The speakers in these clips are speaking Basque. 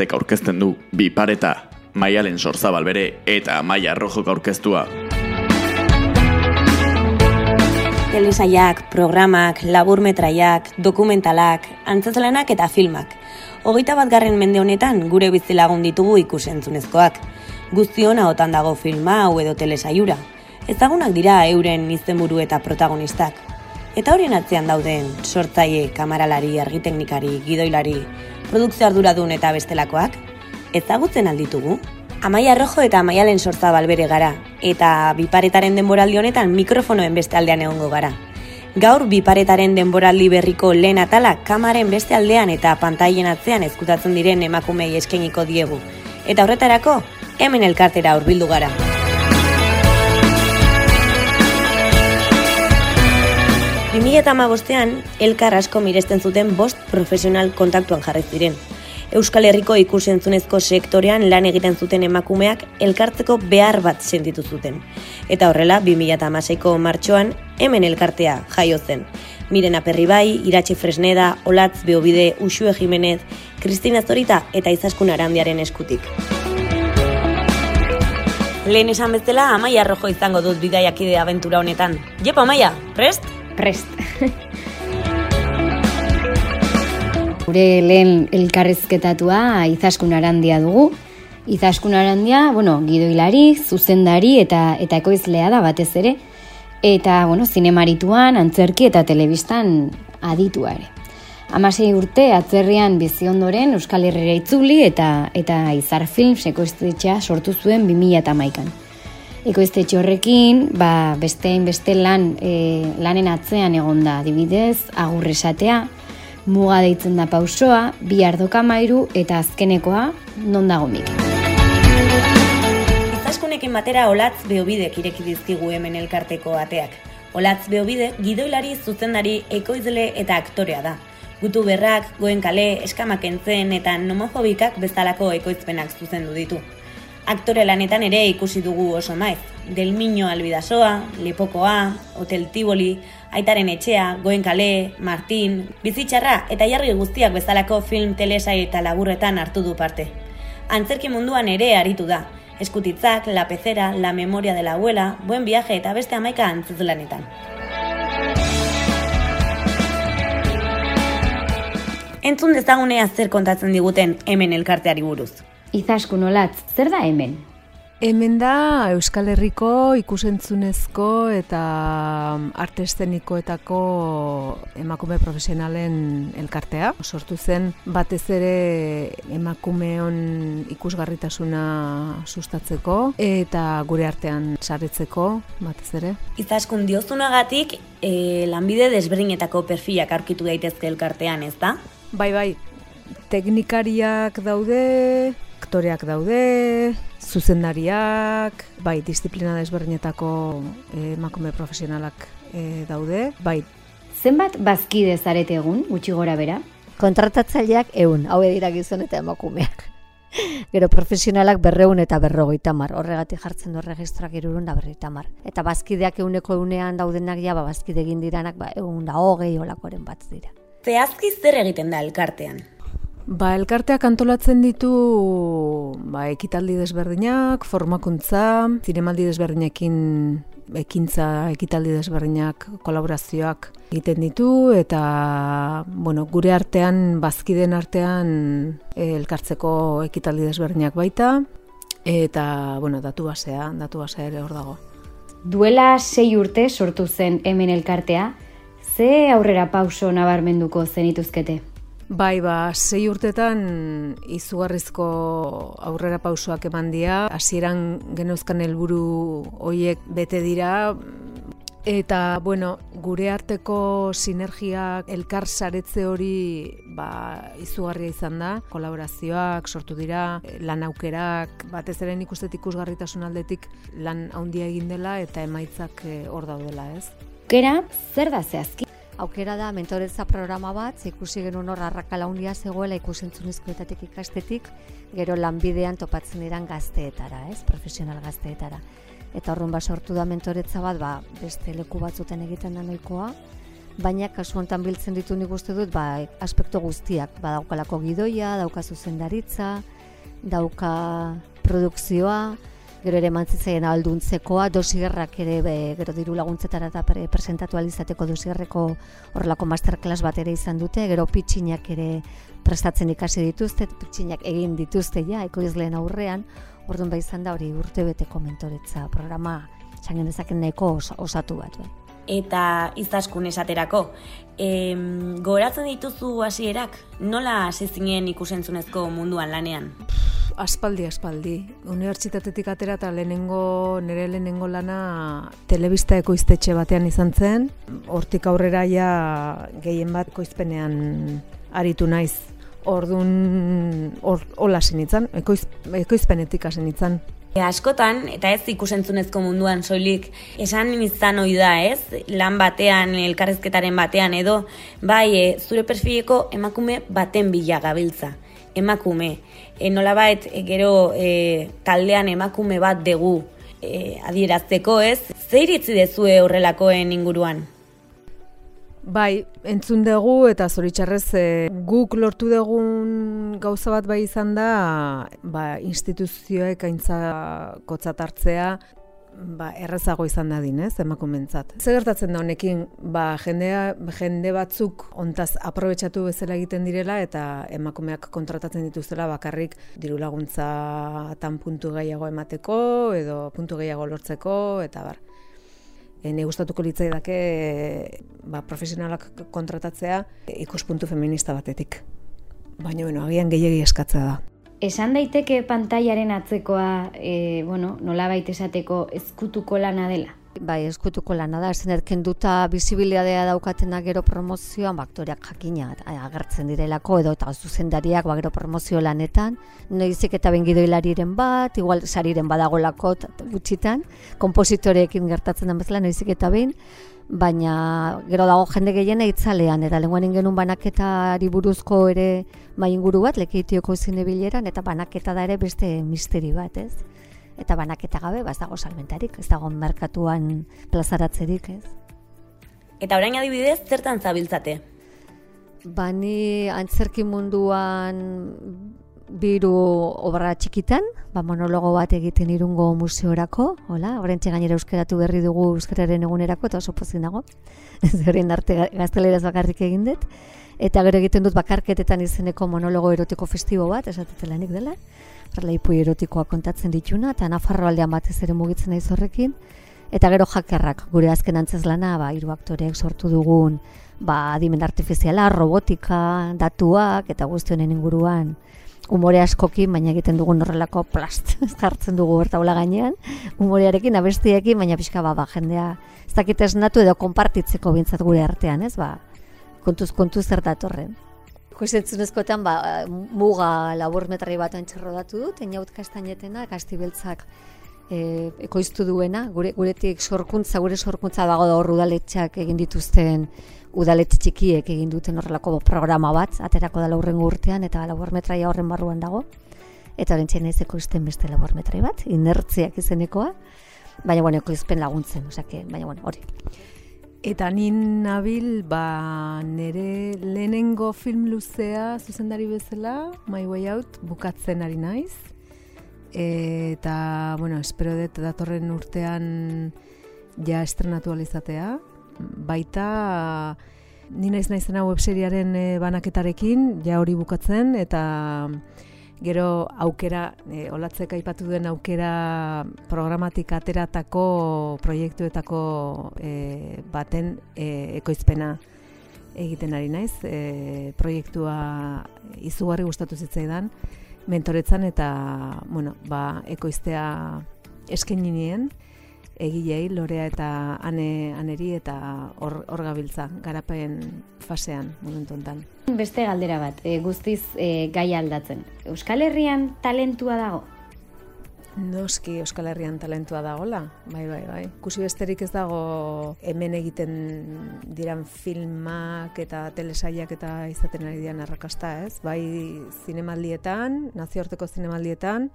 podcastek aurkezten du bi pareta, maialen sorzabal bere eta maia rojok aurkeztua. Telesaiak, programak, laburmetraiak, dokumentalak, antzazlanak eta filmak. Hogeita bat garren mende honetan gure bizilagun ditugu ikusentzunezkoak. Guztion ahotan dago filma hau edo telesaiura. Ezagunak dira euren izenburu eta protagonistak. Eta horien atzean dauden sortzaile, kamaralari, argiteknikari, gidoilari, produkzio arduradun eta bestelakoak, ezagutzen alditugu. Amaia Rojo eta Amaialen sortza balbere gara, eta biparetaren denboraldi honetan mikrofonoen beste aldean egongo gara. Gaur biparetaren denboraldi berriko lehen atala kamaren beste aldean eta pantailen atzean ezkutatzen diren emakumei eskeniko diegu. Eta horretarako, hemen elkartera hurbildu gara. Bimila eta bostean, elkar asko miresten zuten bost profesional kontaktuan jarri ziren. Euskal Herriko ikusentzunezko sektorean lan egiten zuten emakumeak elkartzeko behar bat sentitu zuten. Eta horrela, 2006ko martxoan, hemen elkartea jaio zen. Miren Aperribai, Iratxe Fresneda, Olatz Beobide, Uxue Jimenez, Kristina Zorita eta Izaskun Arandiaren eskutik. Lehen esan bezala, Amaia Rojo izango dut bidaiakide aventura honetan. Jepa, Amaia, prest? Prest. Gure lehen elkarrezketatua izaskun arandia dugu. Izaskun arandia, bueno, gidoilari, zuzendari eta eta ekoizlea da batez ere. Eta, bueno, zinemarituan, antzerki eta telebistan aditua ere. Hamasei urte atzerrian bizi ondoren Euskal Herrera itzuli eta eta Izar Films ekoiztetxea sortu zuen 2011an. Ekoiztetxe horrekin, ba, bestein beste lan, e, lanen atzean egonda adibidez, agur esatea, muga deitzen da pausoa, bi ardoka mairu eta azkenekoa non dago mik. Izaskunekin batera olatz beobidek ireki dizkigu hemen elkarteko ateak. Olatz beobide gidoilari zuzendari ekoizle eta aktorea da. Gutu berrak, goen kale, eskamak entzen eta nomofobikak bezalako ekoizpenak zuzendu ditu. Aktore lanetan ere ikusi dugu oso maiz. Del Miño Albidasoa, Lepokoa, Hotel Tiboli, Aitaren Etxea, Goen Kale, Martin, Bizitxarra eta jarri guztiak bezalako film telesai eta laburretan hartu du parte. Antzerki munduan ere aritu da. Eskutitzak, La Pecera, La Memoria de la Abuela, Buen Viaje eta beste amaika antzuzlanetan. Entzun dezagunea zer kontatzen diguten hemen elkarteari buruz. Izaskun olatz, zer da hemen? Hemen da Euskal Herriko ikusentzunezko eta arte estenikoetako emakume profesionalen elkartea. Sortu zen batez ere emakumeon ikusgarritasuna sustatzeko eta gure artean saretzeko batez ere. Izaskun diozunagatik e, lanbide desberdinetako perfilak aurkitu daitezke elkartean, ez da? Bai, bai, teknikariak daude, aktoreak daude, zuzendariak, bai, disiplina desberdinetako eh, emakume profesionalak eh, daude, bai. Zenbat bazkide zarete egun, gutxi gora bera? Kontratatzaileak eun, hau dira gizon eta emakumeak. Gero profesionalak berreun eta berrogeita mar, horregatik jartzen du registroak irurun da berreita mar. Eta bazkideak euneko eunean daudenak ja, ba, bazkide egin diranak, ba, egun da hogei olakoren bat dira. Zehazki zer egiten da elkartean? Ba, elkarteak antolatzen ditu ba, ekitaldi desberdinak, formakuntza, zinemaldi desberdinekin ekintza ekitaldi desberdinak kolaborazioak egiten ditu eta bueno, gure artean, bazkiden artean e, elkartzeko ekitaldi desberdinak baita eta bueno, datu basea, datu basea ere hor dago. Duela sei urte sortu zen hemen elkartea, ze aurrera pauso nabarmenduko zenituzkete? Bai, ba, sei urtetan izugarrizko aurrera pausoak eman dira. Hasieran genuzkan helburu hoiek bete dira, Eta, bueno, gure arteko sinergiak elkar saretze hori ba, izugarria izan da. Kolaborazioak sortu dira, lan aukerak, batez ere ikustet ikusgarritasun aldetik lan handia egin dela eta emaitzak eh, hor daudela, ez? Gera, zer da zehazki? Aukera da mentoretza programa bat, ikusi genuen hor arrakala handia zegoela ikusentzunezkoetatik ikastetik, gero lanbidean topatzen diran gazteetara, ez? Profesional gazteetara. Eta horren ba sortu da mentoretza bat, ba, beste leku batzuten egiten da noikoa, baina kasu honetan biltzen ditu nik uste dut ba, aspektu guztiak, badaukalako gidoia, dauka zuzendaritza, dauka produkzioa, gero ere mantzitzaien alduntzekoa, dosigerrak ere be, gero diru laguntzetara eta pre, presentatu alizateko dosigerreko horrelako masterclass bat ere izan dute, gero pitxinak ere prestatzen ikasi dituzte, pitxinak egin dituzte ja, ekoizleen aurrean, orduan bai izan da hori urte beteko mentoretza programa txangen dezaken nahiko os, osatu bat. Bai. Eta izaskun esaterako, em, goratzen dituzu hasierak nola hasi zinen ikusentzunezko munduan lanean? Aspaldi, aspaldi. Unibertsitatetik atera eta lehenengo, nire lehenengo lana telebista ekoiztetxe batean izan zen. Hortik aurrera ja gehien bat koizpenean aritu naiz. Ordun or, hola sinitzan, ekoiz, ekoizpenetik hasi nintzen. E, askotan, eta ez ikusentzunezko munduan soilik, esan izan ohi da, ez? Lan batean, elkarrezketaren batean edo, bai, e, zure perfileko emakume baten bila gabiltza. Emakume. E, nolabait, e, gero e, taldean emakume bat dugu e, adierazteko, ez? Zeiritzi dezue horrelakoen inguruan? Bai, entzun dugu eta zoritxarrez e, guk lortu dugun gauza bat bai izan da ba, instituzioek aintza kotzat hartzea ba, errezago izan da dinez, emakumentzat. Zer gertatzen da honekin, ba, jendea, jende batzuk ontaz aprobetsatu bezala egiten direla eta emakumeak kontratatzen dituzela bakarrik diru laguntza tan puntu gehiago emateko edo puntu gehiago lortzeko eta bar e, ne gustatuko litzaidake ba, profesionalak kontratatzea ikuspuntu feminista batetik. Baina, bueno, agian gehiegi eskatzea da. Esan daiteke pantailaren atzekoa, e, bueno, nola baita esateko ezkutuko lana dela? Bai, eskutuko lana da, zen erkenduta bizibilidadea daukatena gero promozioan, baktoriak jakina agertzen direlako, edo eta zuzendariak ba, gero promozio lanetan, noizik eta bengido hilariren bat, igual sariren badagolako gutxitan, kompositoreekin gertatzen den bezala, noizik eta behin, baina gero dago jende gehiena itzalean, eta lenguan ingenun banaketari buruzko ere mainguru bat, lekeitioko zine bileran, eta banaketa da ere beste misteri bat, ez? eta banaketa gabe, ba, ez dago salmentarik, ez dago merkatuan plazaratzerik, ez. Eta orain adibidez, zertan zabiltzate? Bani antzerki munduan biru obra txikitan, ba, monologo bat egiten irungo museorako, hola, orain gainera euskeratu berri dugu euskararen egunerako, eta oso pozin dago, horien arte gazteleraz bakarrik egin dut, eta gero egiten dut bakarketetan izeneko monologo erotiko festibo bat, esatetelanik dela, relaipu erotikoa kontatzen dituna, eta Nafarro aldean batez ere mugitzen naiz horrekin, eta gero jakerrak, gure azken antzez lana, ba, hiru aktoreek sortu dugun, ba, adimen artifiziala, robotika, datuak, eta guztionen inguruan, umore askokin, baina egiten dugun horrelako plast, jartzen dugu bertaula gainean, umorearekin, abestiekin, baina pixka ba, ba jendea, ez dakit esnatu edo konpartitzeko bintzat gure artean, ez, ba, kontuz, kontuz zer datorren. Koizentzunezkoetan, ba, muga labur metrai bat antxerrodatu dut, eniaut kastainetena, kastibeltzak e, ekoiztu duena, gure, guretik sorkuntza, gure sorkuntza dago da hor udaletxak egin dituzten udaletxe txikiek egin duten horrelako programa bat, aterako da laurren urtean, eta labur metraia horren barruan dago. Eta hori ez ekoizten beste labur metrai bat, inertziak izenekoa, baina bueno, ekoizpen laguntzen, osake, baina bueno, hori. Eta nin nabil, ba, nire lehenengo film luzea zuzendari bezala, My Way Out, bukatzen ari naiz. eta, bueno, espero dut datorren urtean ja estrenatu alizatea. Baita, ni naiz naizena webseriaren eh, banaketarekin, ja hori bukatzen, eta gero aukera, e, olatzek aipatu den aukera programatik ateratako proiektuetako e, baten e, ekoizpena egiten ari naiz. E, proiektua izugarri gustatu zitzaidan, mentoretzan eta bueno, ba, ekoiztea eskeninien egilei lorea eta ane, aneri eta hor, hor gabiltza garapen fasean momentu hontan. Beste galdera bat, e, guztiz e, gai aldatzen. Euskal Herrian talentua dago? Noski Euskal Herrian talentua dagola, bai, bai, bai. Kusi besterik ez dago hemen egiten diran filmak eta telesaiak eta izaten ari dian arrakasta, ez? Bai zinemaldietan, nazioarteko zinemaldietan,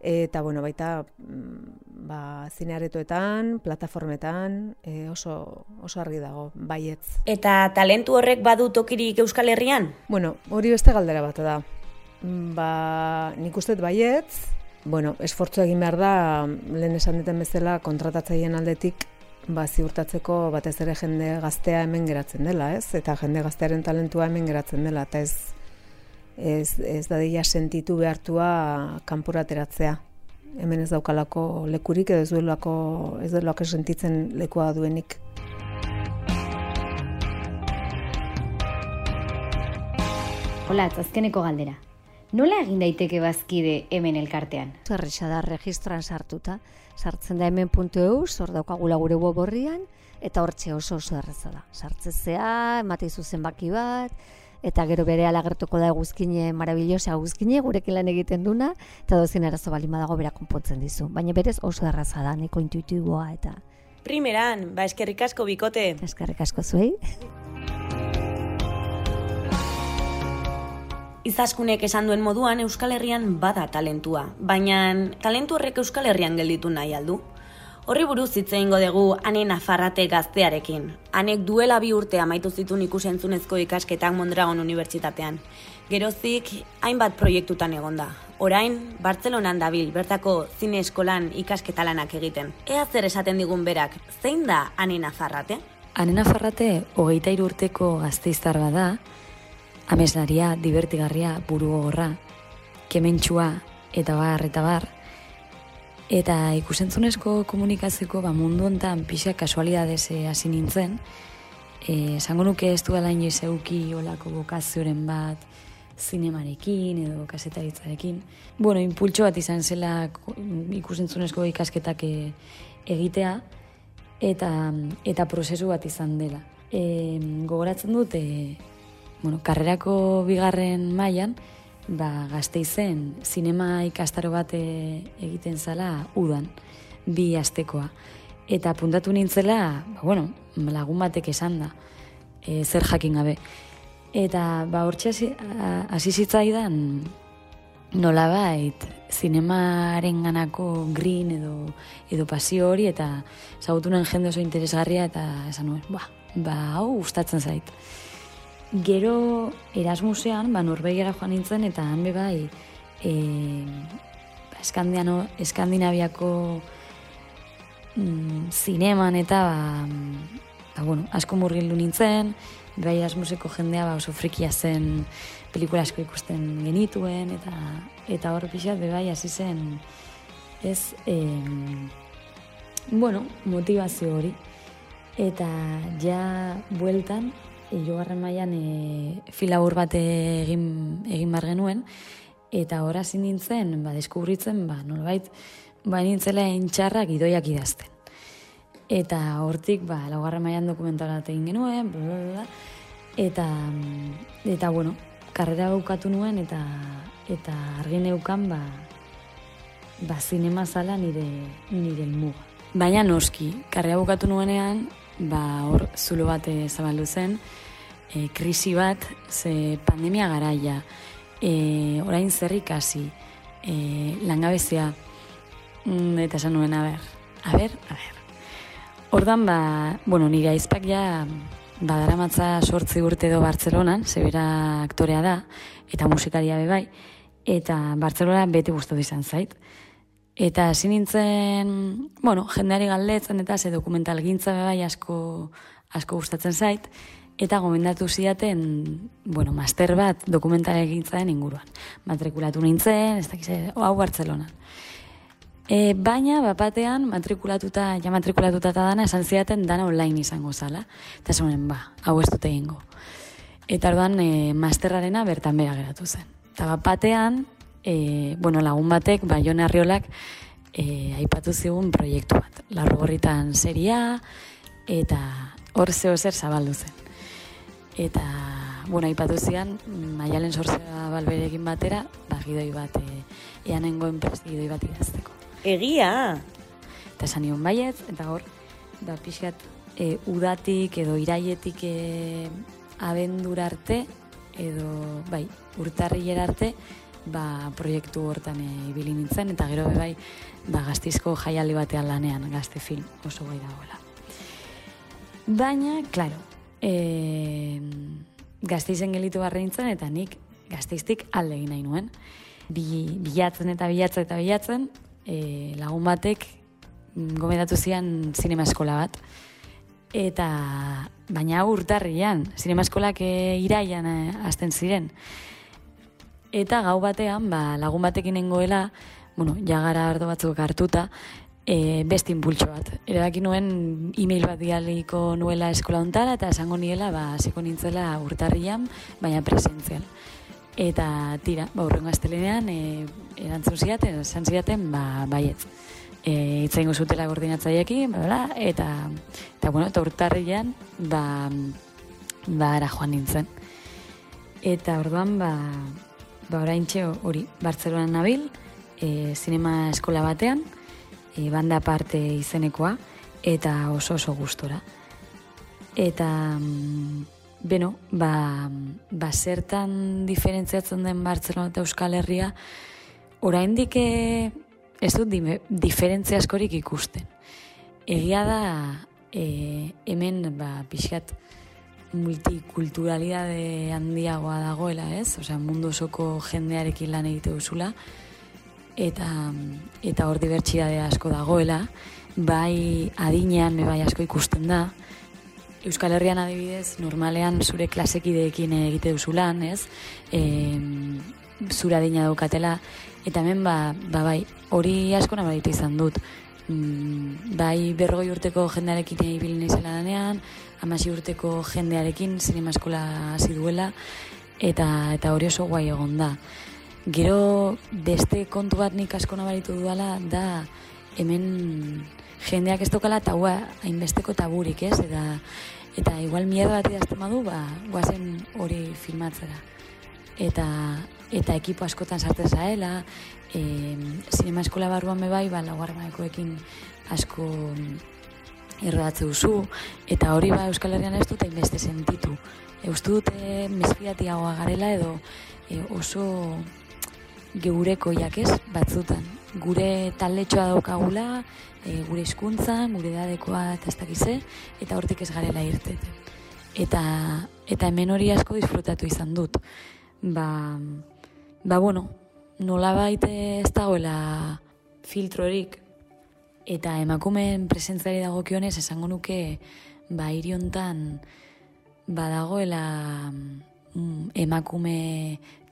eta bueno, baita mm, ba, zinearetoetan, plataformetan, e, oso, oso argi dago, baietz. Eta talentu horrek badu tokirik Euskal Herrian? Bueno, hori beste galdera bat da. Mm, Ba, nik uste baietz, bueno, esfortzu egin behar da, lehen esan duten bezala, kontratatzaien aldetik, ba, ziurtatzeko batez ere jende gaztea hemen geratzen dela, ez? Eta jende gaztearen talentua hemen geratzen dela, eta ez, ez, ez dadila sentitu behartua kanpora ateratzea. Hemen ez daukalako lekurik edo ez duelako, ez duelako sentitzen lekua duenik. Hola, azkeneko galdera. Nola egin daiteke bazkide hemen elkartean? Zerrisa da registroan sartuta. Sartzen da hemen.eu, hor daukagula gure web horrian, eta hortxe oso oso erreza da. Sartzezea, emate zuzen baki bat, eta gero bere alagertuko da eguzkine, marabillosa eguzkine, gurekin lan egiten duna, eta dozien arazo bali dago bera konpontzen dizu. Baina berez oso erraza da, neko intuitiboa eta Primeran, ba eskerrik asko bikote. eskerrik asko zuei. Izaskunek esan duen moduan Euskal Herrian bada talentua, baina talentu horrek Euskal Herrian gelditu nahi aldu. Horri buruz hitz egingo dugu ane Nafarrate gaztearekin. Anek duela bi urte amaitu zituen ikusentzunezko ikasketak Mondragon Unibertsitatean. Gerozik, hainbat proiektutan egonda. Orain, Bartzelonan dabil, bertako zine eskolan ikasketalanak egiten. Ea zer esaten digun berak, zein da ane Nafarrate? Anena Farrate hogeita hiru urteko gazteiztar bada, ameslaria, divertigarria, buru gogorra, kementsua eta bar eta bar, eta ikusentzunezko komunikatzeko ba, mundu hontan pixa kasualidadez eh, hasi nintzen, eh, esango nuke ez duela inoiz euki olako bokazioren bat, zinemarekin edo kasetaritzarekin. Bueno, impultxo bat izan zela ko- ikusentzunezko ikasketak eh, egitea, eta, eta prozesu bat izan dela. E, gogoratzen dut, e, bueno, karrerako bigarren mailan ba, gazteizen zinema ikastaro bat e, egiten zala udan, bi astekoa. Eta puntatu nintzela, ba, bueno, lagun batek esan da, e, zer jakin gabe. Eta ba, hortxe hasi- zitzaidan nolabait zinemaren ganako green edo, edo pasio hori eta zagutu nuen jende oso interesgarria eta esan nuen, ba, ba, hau gustatzen zait. Gero Erasmusean, ba, Norvegiara joan nintzen eta han bai e, ba, Eskandiano, Eskandinaviako mm, zineman eta ba, ba, bueno, asko murgildu nintzen, bai Erasmuseko jendea ba, oso frikia zen pelikula asko ikusten genituen eta eta hor pixat bai hasi zen ez em, bueno, motivazio hori. Eta ja bueltan hirugarren mailan e, filabur bat egin egin bar genuen. Eta hor nintzen ba deskubritzen ba nolbait ba nintzela entxarrak idoiak idazten. Eta hortik ba laugarren mailan dokumentala egin genuen bla, eta mm, eta bueno karrera bukatu nuen eta eta argi neukan ba ba zinema zala nire nire muga. Baina noski karrera bukatu nuenean ba hor zulo bat eh, zabaldu zen. E, krisi bat ze pandemia garaia. E, orain zer ikasi? E, langabezia. Mm, eta esan nuen a ber a ber a ber. Ordan ba, bueno, nire aizpak ja badaramatza sortzi urte edo Bartzelonan, zebera aktorea da, eta musikaria be bai, eta Bartzelona beti gustatu izan zait. Eta hasi nintzen, bueno, jendeari galdetzen eta ze dokumental gintza bai asko, asko gustatzen zait, eta gomendatu zidaten, bueno, master bat dokumentale gintzaren inguruan. Matrikulatu nintzen, ez dakiz, hau Bartzelonan. E, baina, bapatean, matrikulatuta, ja matrikulatuta eta dana, esan zidaten dana online izango zala. Eta esan ba, hau ez dute egingo. Eta orduan, e, masterrarena bertan bera geratu zen. Eta bapatean, e, bueno, lagun batek, ba, Jon Arriolak, e, aipatu zigun proiektu bat. Larrogorritan seria, eta hor zeo zer zabaldu zen. Eta, bueno, aipatu zian, maialen sortzea balberekin batera, ba, gidoi bat, e, eanengo enpresa gidoi bat idazteko. Egia! Eta esan nion baiet, eta hor, ba, pixkat, e, udatik edo iraietik e, abendura arte, edo, bai, urtarrilera arte, ba, proiektu hortan e, ibili nintzen, eta gero bai, ba, gaztizko jaialdi batean lanean, gazte film oso gai dagoela. Baina, klaro, e, gazteizen gelitu barre nintzen, eta nik gazteiztik alde egin nahi nuen. Bi, bilatzen eta bilatzen eta bilatzen, e, lagun batek gomedatu zian zinema eskola bat. Eta baina urtarrian, zinema eskolak e, iraian e, hasten ziren. Eta gau batean, ba, lagun batekin nengoela, bueno, jagara ardo batzuk hartuta, e, beste impultso bat. Erabaki nuen e-mail bat dialiko nuela eskola ontara, eta esango niela, ba, ziko nintzela urtarrian, baina presentzial. Eta tira, ba, urrengo astelenean, e, erantzun ziaten, esan ziaten, ba, baiet. E, itzaingo zutela koordinatzaileekin, ba, eta, eta, bueno, eta urtarrian, ba, ba, ara joan nintzen. Eta orduan, ba, ba, orain hori, Bartzelona nabil, e, sinema eskola batean, e, banda parte izenekoa, eta oso oso gustora. Eta, mm, Beno, ba, ba zertan diferentziatzen den Bartzelona eta Euskal Herria, oraindik eh, ez dut di, diferentzia askorik ikusten. Egia da e, hemen ba, pixkat multikulturalidade handiagoa dagoela, ez? Osea, mundu osoko jendearekin lan egite duzula, eta, eta hor dibertsidade asko dagoela, bai adinean, bai asko ikusten da, Euskal Herrian adibidez, normalean zure klasekideekin egite duzu lan, ez? E, zura dina daukatela, eta hemen ba, ba bai, hori asko nabaritu izan dut. Mm, bai berroi urteko jendearekin ibili naizela danean, amasi urteko jendearekin zinema eskola hasi duela, eta, eta hori oso guai egon da. Gero beste kontu bat nik asko nabaritu duela, da hemen jendeak ez tokala eta hainbesteko taburik, ez? Eta, eta igual miedo bat idazten badu, ba, guazen hori filmatzera. Eta, eta ekipo askotan sartzen zaela, e, sinema eskola barruan bebai, ba, laguarmaekoekin asko errodatze duzu, eta hori ba Euskal Herrian ez dut hainbeste sentitu. Eustu dute mesfiatiagoa garela edo e, oso geureko jakez batzutan. Gure taldetxoa daukagula, e, gure hizkuntzan, gure dadekoa eta ez dakize, eta hortik ez garela irteten. Eta, eta hemen hori asko disfrutatu izan dut. Ba, ba bueno, nola baite ez dagoela filtrorik, eta emakumeen presentzari dago kionez, esango nuke, ba, iriontan, badagoela mm, emakume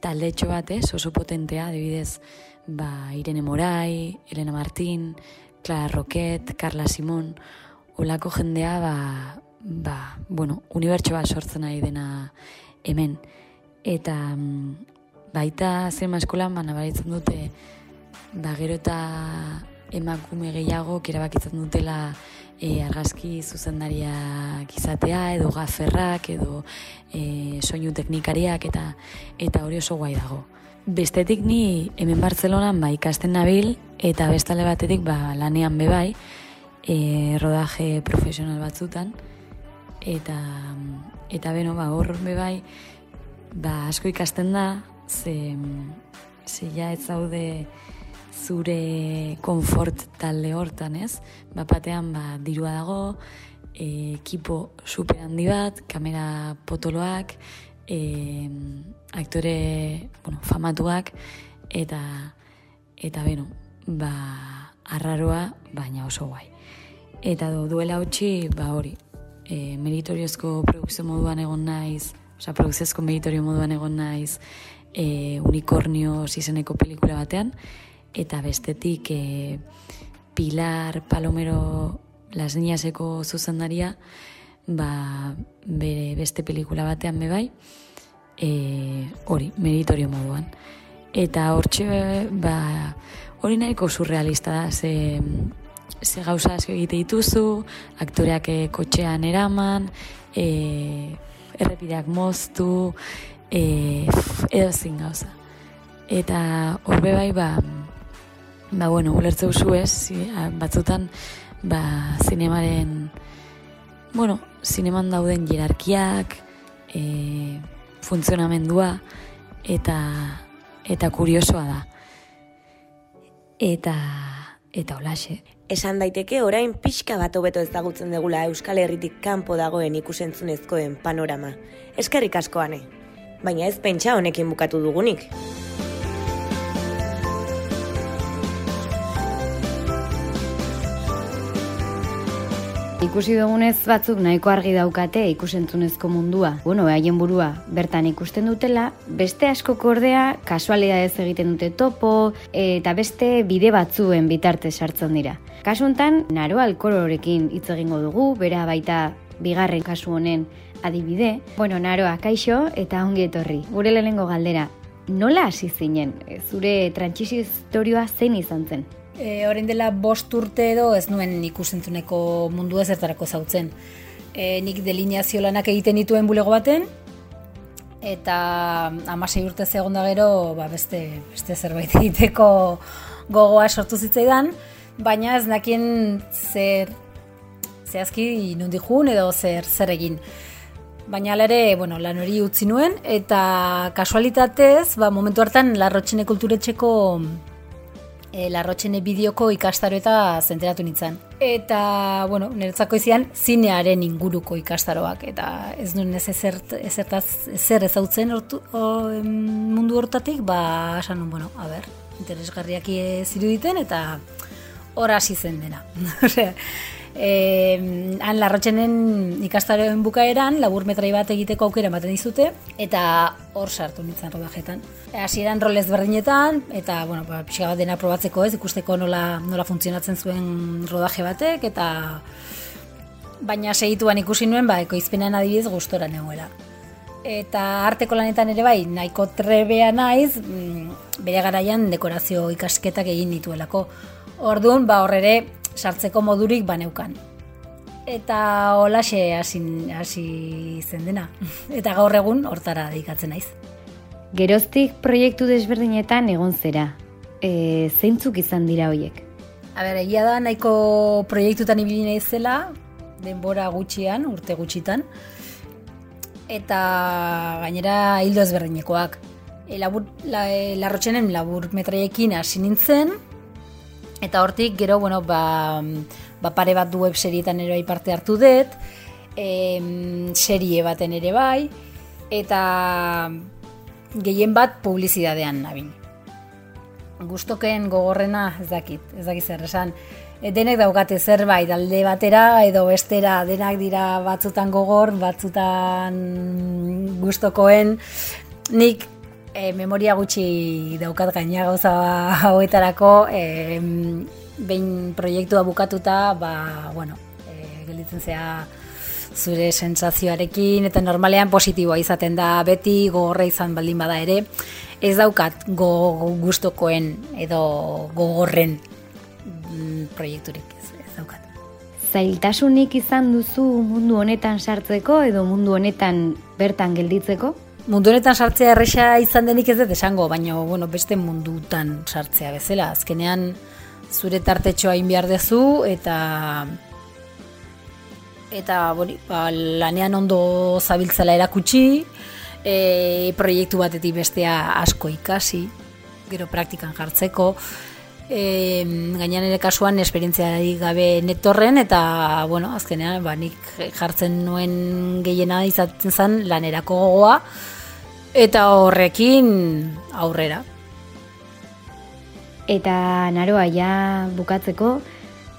taldetxo bat, ez, oso potentea, adibidez, ba, Irene Morai, Elena Martin, Clara Roquet, Carla Simon, olako jendea, ba, ba, bueno, unibertsoa sortzen nahi dena hemen. Eta mm, baita zinema eskolan, ba, nabaritzen dute, ba, gero eta emakume gehiago, bakitzen dutela e, argazki zuzendariak izatea, edo gaferrak, edo e, soinu teknikariak, eta eta hori oso guai dago. Bestetik ni hemen Bartzelonan ba, ikasten nabil, eta bestale batetik ba, lanean bebai, e, rodaje profesional batzutan, eta, eta beno, ba, hor bebai, ba, asko ikasten da, ze, ze ja ez zaude zure konfort talde hortan, ez? Ba, batean, ba, dirua dago, e, ekipo super handi bat, kamera potoloak, e, aktore bueno, famatuak eta eta beno, ba, arraroa, baina oso guai. Eta do, duela hotxi, ba hori, e, meritoriozko produkzio moduan egon naiz, oza, produkziozko meritorio moduan egon naiz, e, unikornio zizeneko pelikula batean, eta bestetik e, Pilar Palomero Las Niñaseko zuzendaria, ba, bere beste pelikula batean bebai, e, hori, meritorio moduan. Eta hortxe, ba, hori nahiko surrealista da, ze, ze gauza asko egite dituzu, aktoreak e, kotxean eraman, e, errepideak moztu, e, edo zin gauza. Eta horbe bai, ba, ba bueno, ulertzeu zu ez, batzutan, ba, zinemaren, bueno, zineman dauden jerarkiak, e, funtzionamendua eta eta kuriosoa da. Eta, eta olaxe. Esan daiteke orain pixka bat hobeto ezagutzen degula Euskal Herritik kanpo dagoen ikusentzunezkoen panorama. Eskerrik askoane. Baina ez pentsa honekin bukatu dugunik. Ikusi dugunez batzuk nahiko argi daukate ikusentzunezko mundua. Bueno, haien burua bertan ikusten dutela, beste asko kordea kasualidadez egiten dute topo eta beste bide batzuen bitarte sartzen dira. Kasuntan, naro alkororekin hitz egingo dugu, bera baita bigarren kasu honen adibide. Bueno, naroa, kaixo eta ongi etorri. Gure lehenengo galdera, nola hasi zinen? Zure trantsizio historioa zein izan zen? E, orain dela bost urte edo ez nuen ikusentzuneko mundu ezertarako zautzen. E, nik delineazio lanak egiten dituen bulego baten, eta amasei urte zegoen da gero ba, beste, beste zerbait egiteko gogoa sortu zitzaidan, baina ez nakien zer zehazki nondi jun edo zer zer egin. Baina ere, bueno, lan hori utzi nuen, eta kasualitatez, ba, momentu hartan, larrotxene kulturetxeko e, larrotxene bideoko ikastaro eta zenteratu nintzen. Eta, bueno, niretzako izan, zinearen inguruko ikastaroak, eta ez nuen ez ezert, ezertaz, ezer ezautzen ortu, o, mundu hortatik, ba, esan nun, bueno, a ber, interesgarriak ziruditen, eta hor hasi zen dena. e, han larrotxenen ikastaroen bukaeran, labur metrai bat egiteko aukera ematen dizute, eta hor sartu nintzen rodajetan. Hasieran rolez berdinetan, eta, bueno, ba, pixka bat dena probatzeko ez, ikusteko nola, nola funtzionatzen zuen rodaje batek, eta baina segituan ikusi nuen, ba, ekoizpenean adibidez gustora negoela. Eta arteko lanetan ere bai, nahiko trebea naiz, mm, bere garaian dekorazio ikasketak egin dituelako. Orduan, ba, horrere, sartzeko modurik baneukan. Eta holaxe hasi hasi zen dena. Eta gaur egun hortara dedikatzen naiz. Geroztik proiektu desberdinetan egon zera. E, zeintzuk izan dira hoiek? A ber, egia da nahiko proiektutan ibili naizela, denbora gutxian, urte gutxitan. Eta gainera hildo ezberdinekoak. E, labur, la, e, larrotxenen labur metraiekin hasi nintzen, Eta hortik, gero, bueno, ba, ba pare bat du web serietan ere bai parte hartu dut, e, serie baten ere bai, eta gehien bat publizidadean nabin. Gustoken gogorrena ez dakit, ez dakit zer esan. E, denek daukate zerbait alde batera edo bestera denak dira batzutan gogor, batzutan gustokoen. Nik e, memoria gutxi daukat gaina gauza hauetarako e, behin proiektua bukatuta ba, bueno, e, gelditzen zea zure sentsazioarekin eta normalean positiboa izaten da beti gogorra izan baldin bada ere ez daukat go, gustokoen edo gogorren mm, proiekturik ez, ez daukat Zailtasunik izan duzu mundu honetan sartzeko edo mundu honetan bertan gelditzeko? Mundu honetan sartzea erresa izan denik ez dut esango, baina bueno, beste mundutan sartzea bezala. Azkenean zure tartetxoa in behar dezu eta eta bori, ba, lanean ondo zabiltzala erakutsi, e, proiektu batetik bestea asko ikasi, gero praktikan jartzeko, e, gainean ere kasuan esperientziari gabe netorren eta bueno, azkenean ba, nik jartzen nuen gehiena izaten zen lanerako gogoa, eta horrekin aurrera. Eta naroa ja bukatzeko,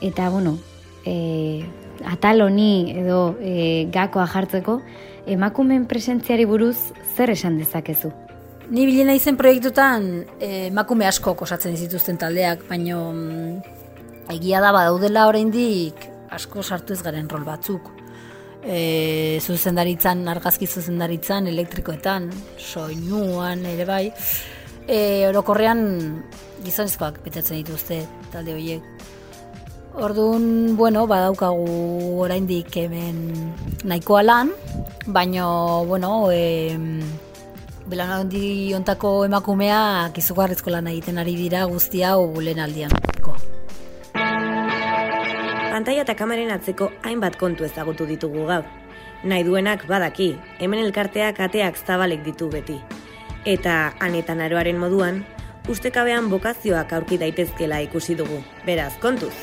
eta bueno, e, atal honi edo e, gakoa jartzeko, emakumen presentziari buruz zer esan dezakezu? Ni bilena izen proiektutan e, emakume asko osatzen dituzten taldeak, baino mm, egia da badaudela oraindik asko sartu ez garen rol batzuk e, zuzendaritzan, argazki zuzendaritzan, elektrikoetan, soinuan ere bai, e, orokorrean gizonezkoak betetzen dituzte talde horiek. Orduan, bueno, badaukagu oraindik hemen nahikoa lan, baino, bueno, e, belan ontako emakumea kizugarrizko lan egiten ari dira guztia hau lehen aldian pantaila eta kameren atzeko hainbat kontu ezagutu ditugu gaur. Nahi duenak badaki, hemen elkarteak ateak zabalek ditu beti. Eta anetan aroaren moduan, ustekabean bokazioak aurki daitezkela ikusi dugu. Beraz, kontuz!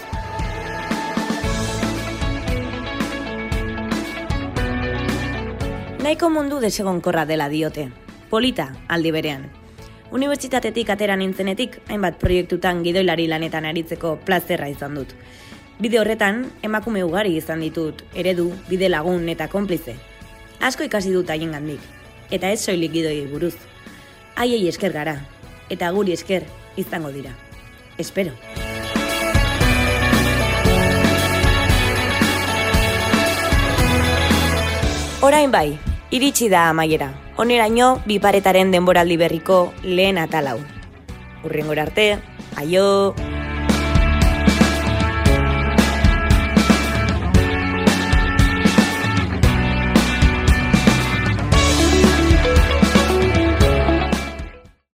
Naiko mundu desegonkorra dela diote. Polita, aldi berean. Unibertsitatetik atera nintzenetik, hainbat proiektutan gidoilari lanetan aritzeko plazerra izan dut. Bide horretan, emakume ugari izan ditut, eredu, bide lagun eta konplize. Asko ikasi dut haien gandik, eta ez soilik gidoi buruz. Haiei esker gara, eta guri esker izango dira. Espero. Orain bai, iritsi da amaiera. Oneraino, biparetaren denboraldi berriko lehen atalau. Urrengora arte, aio!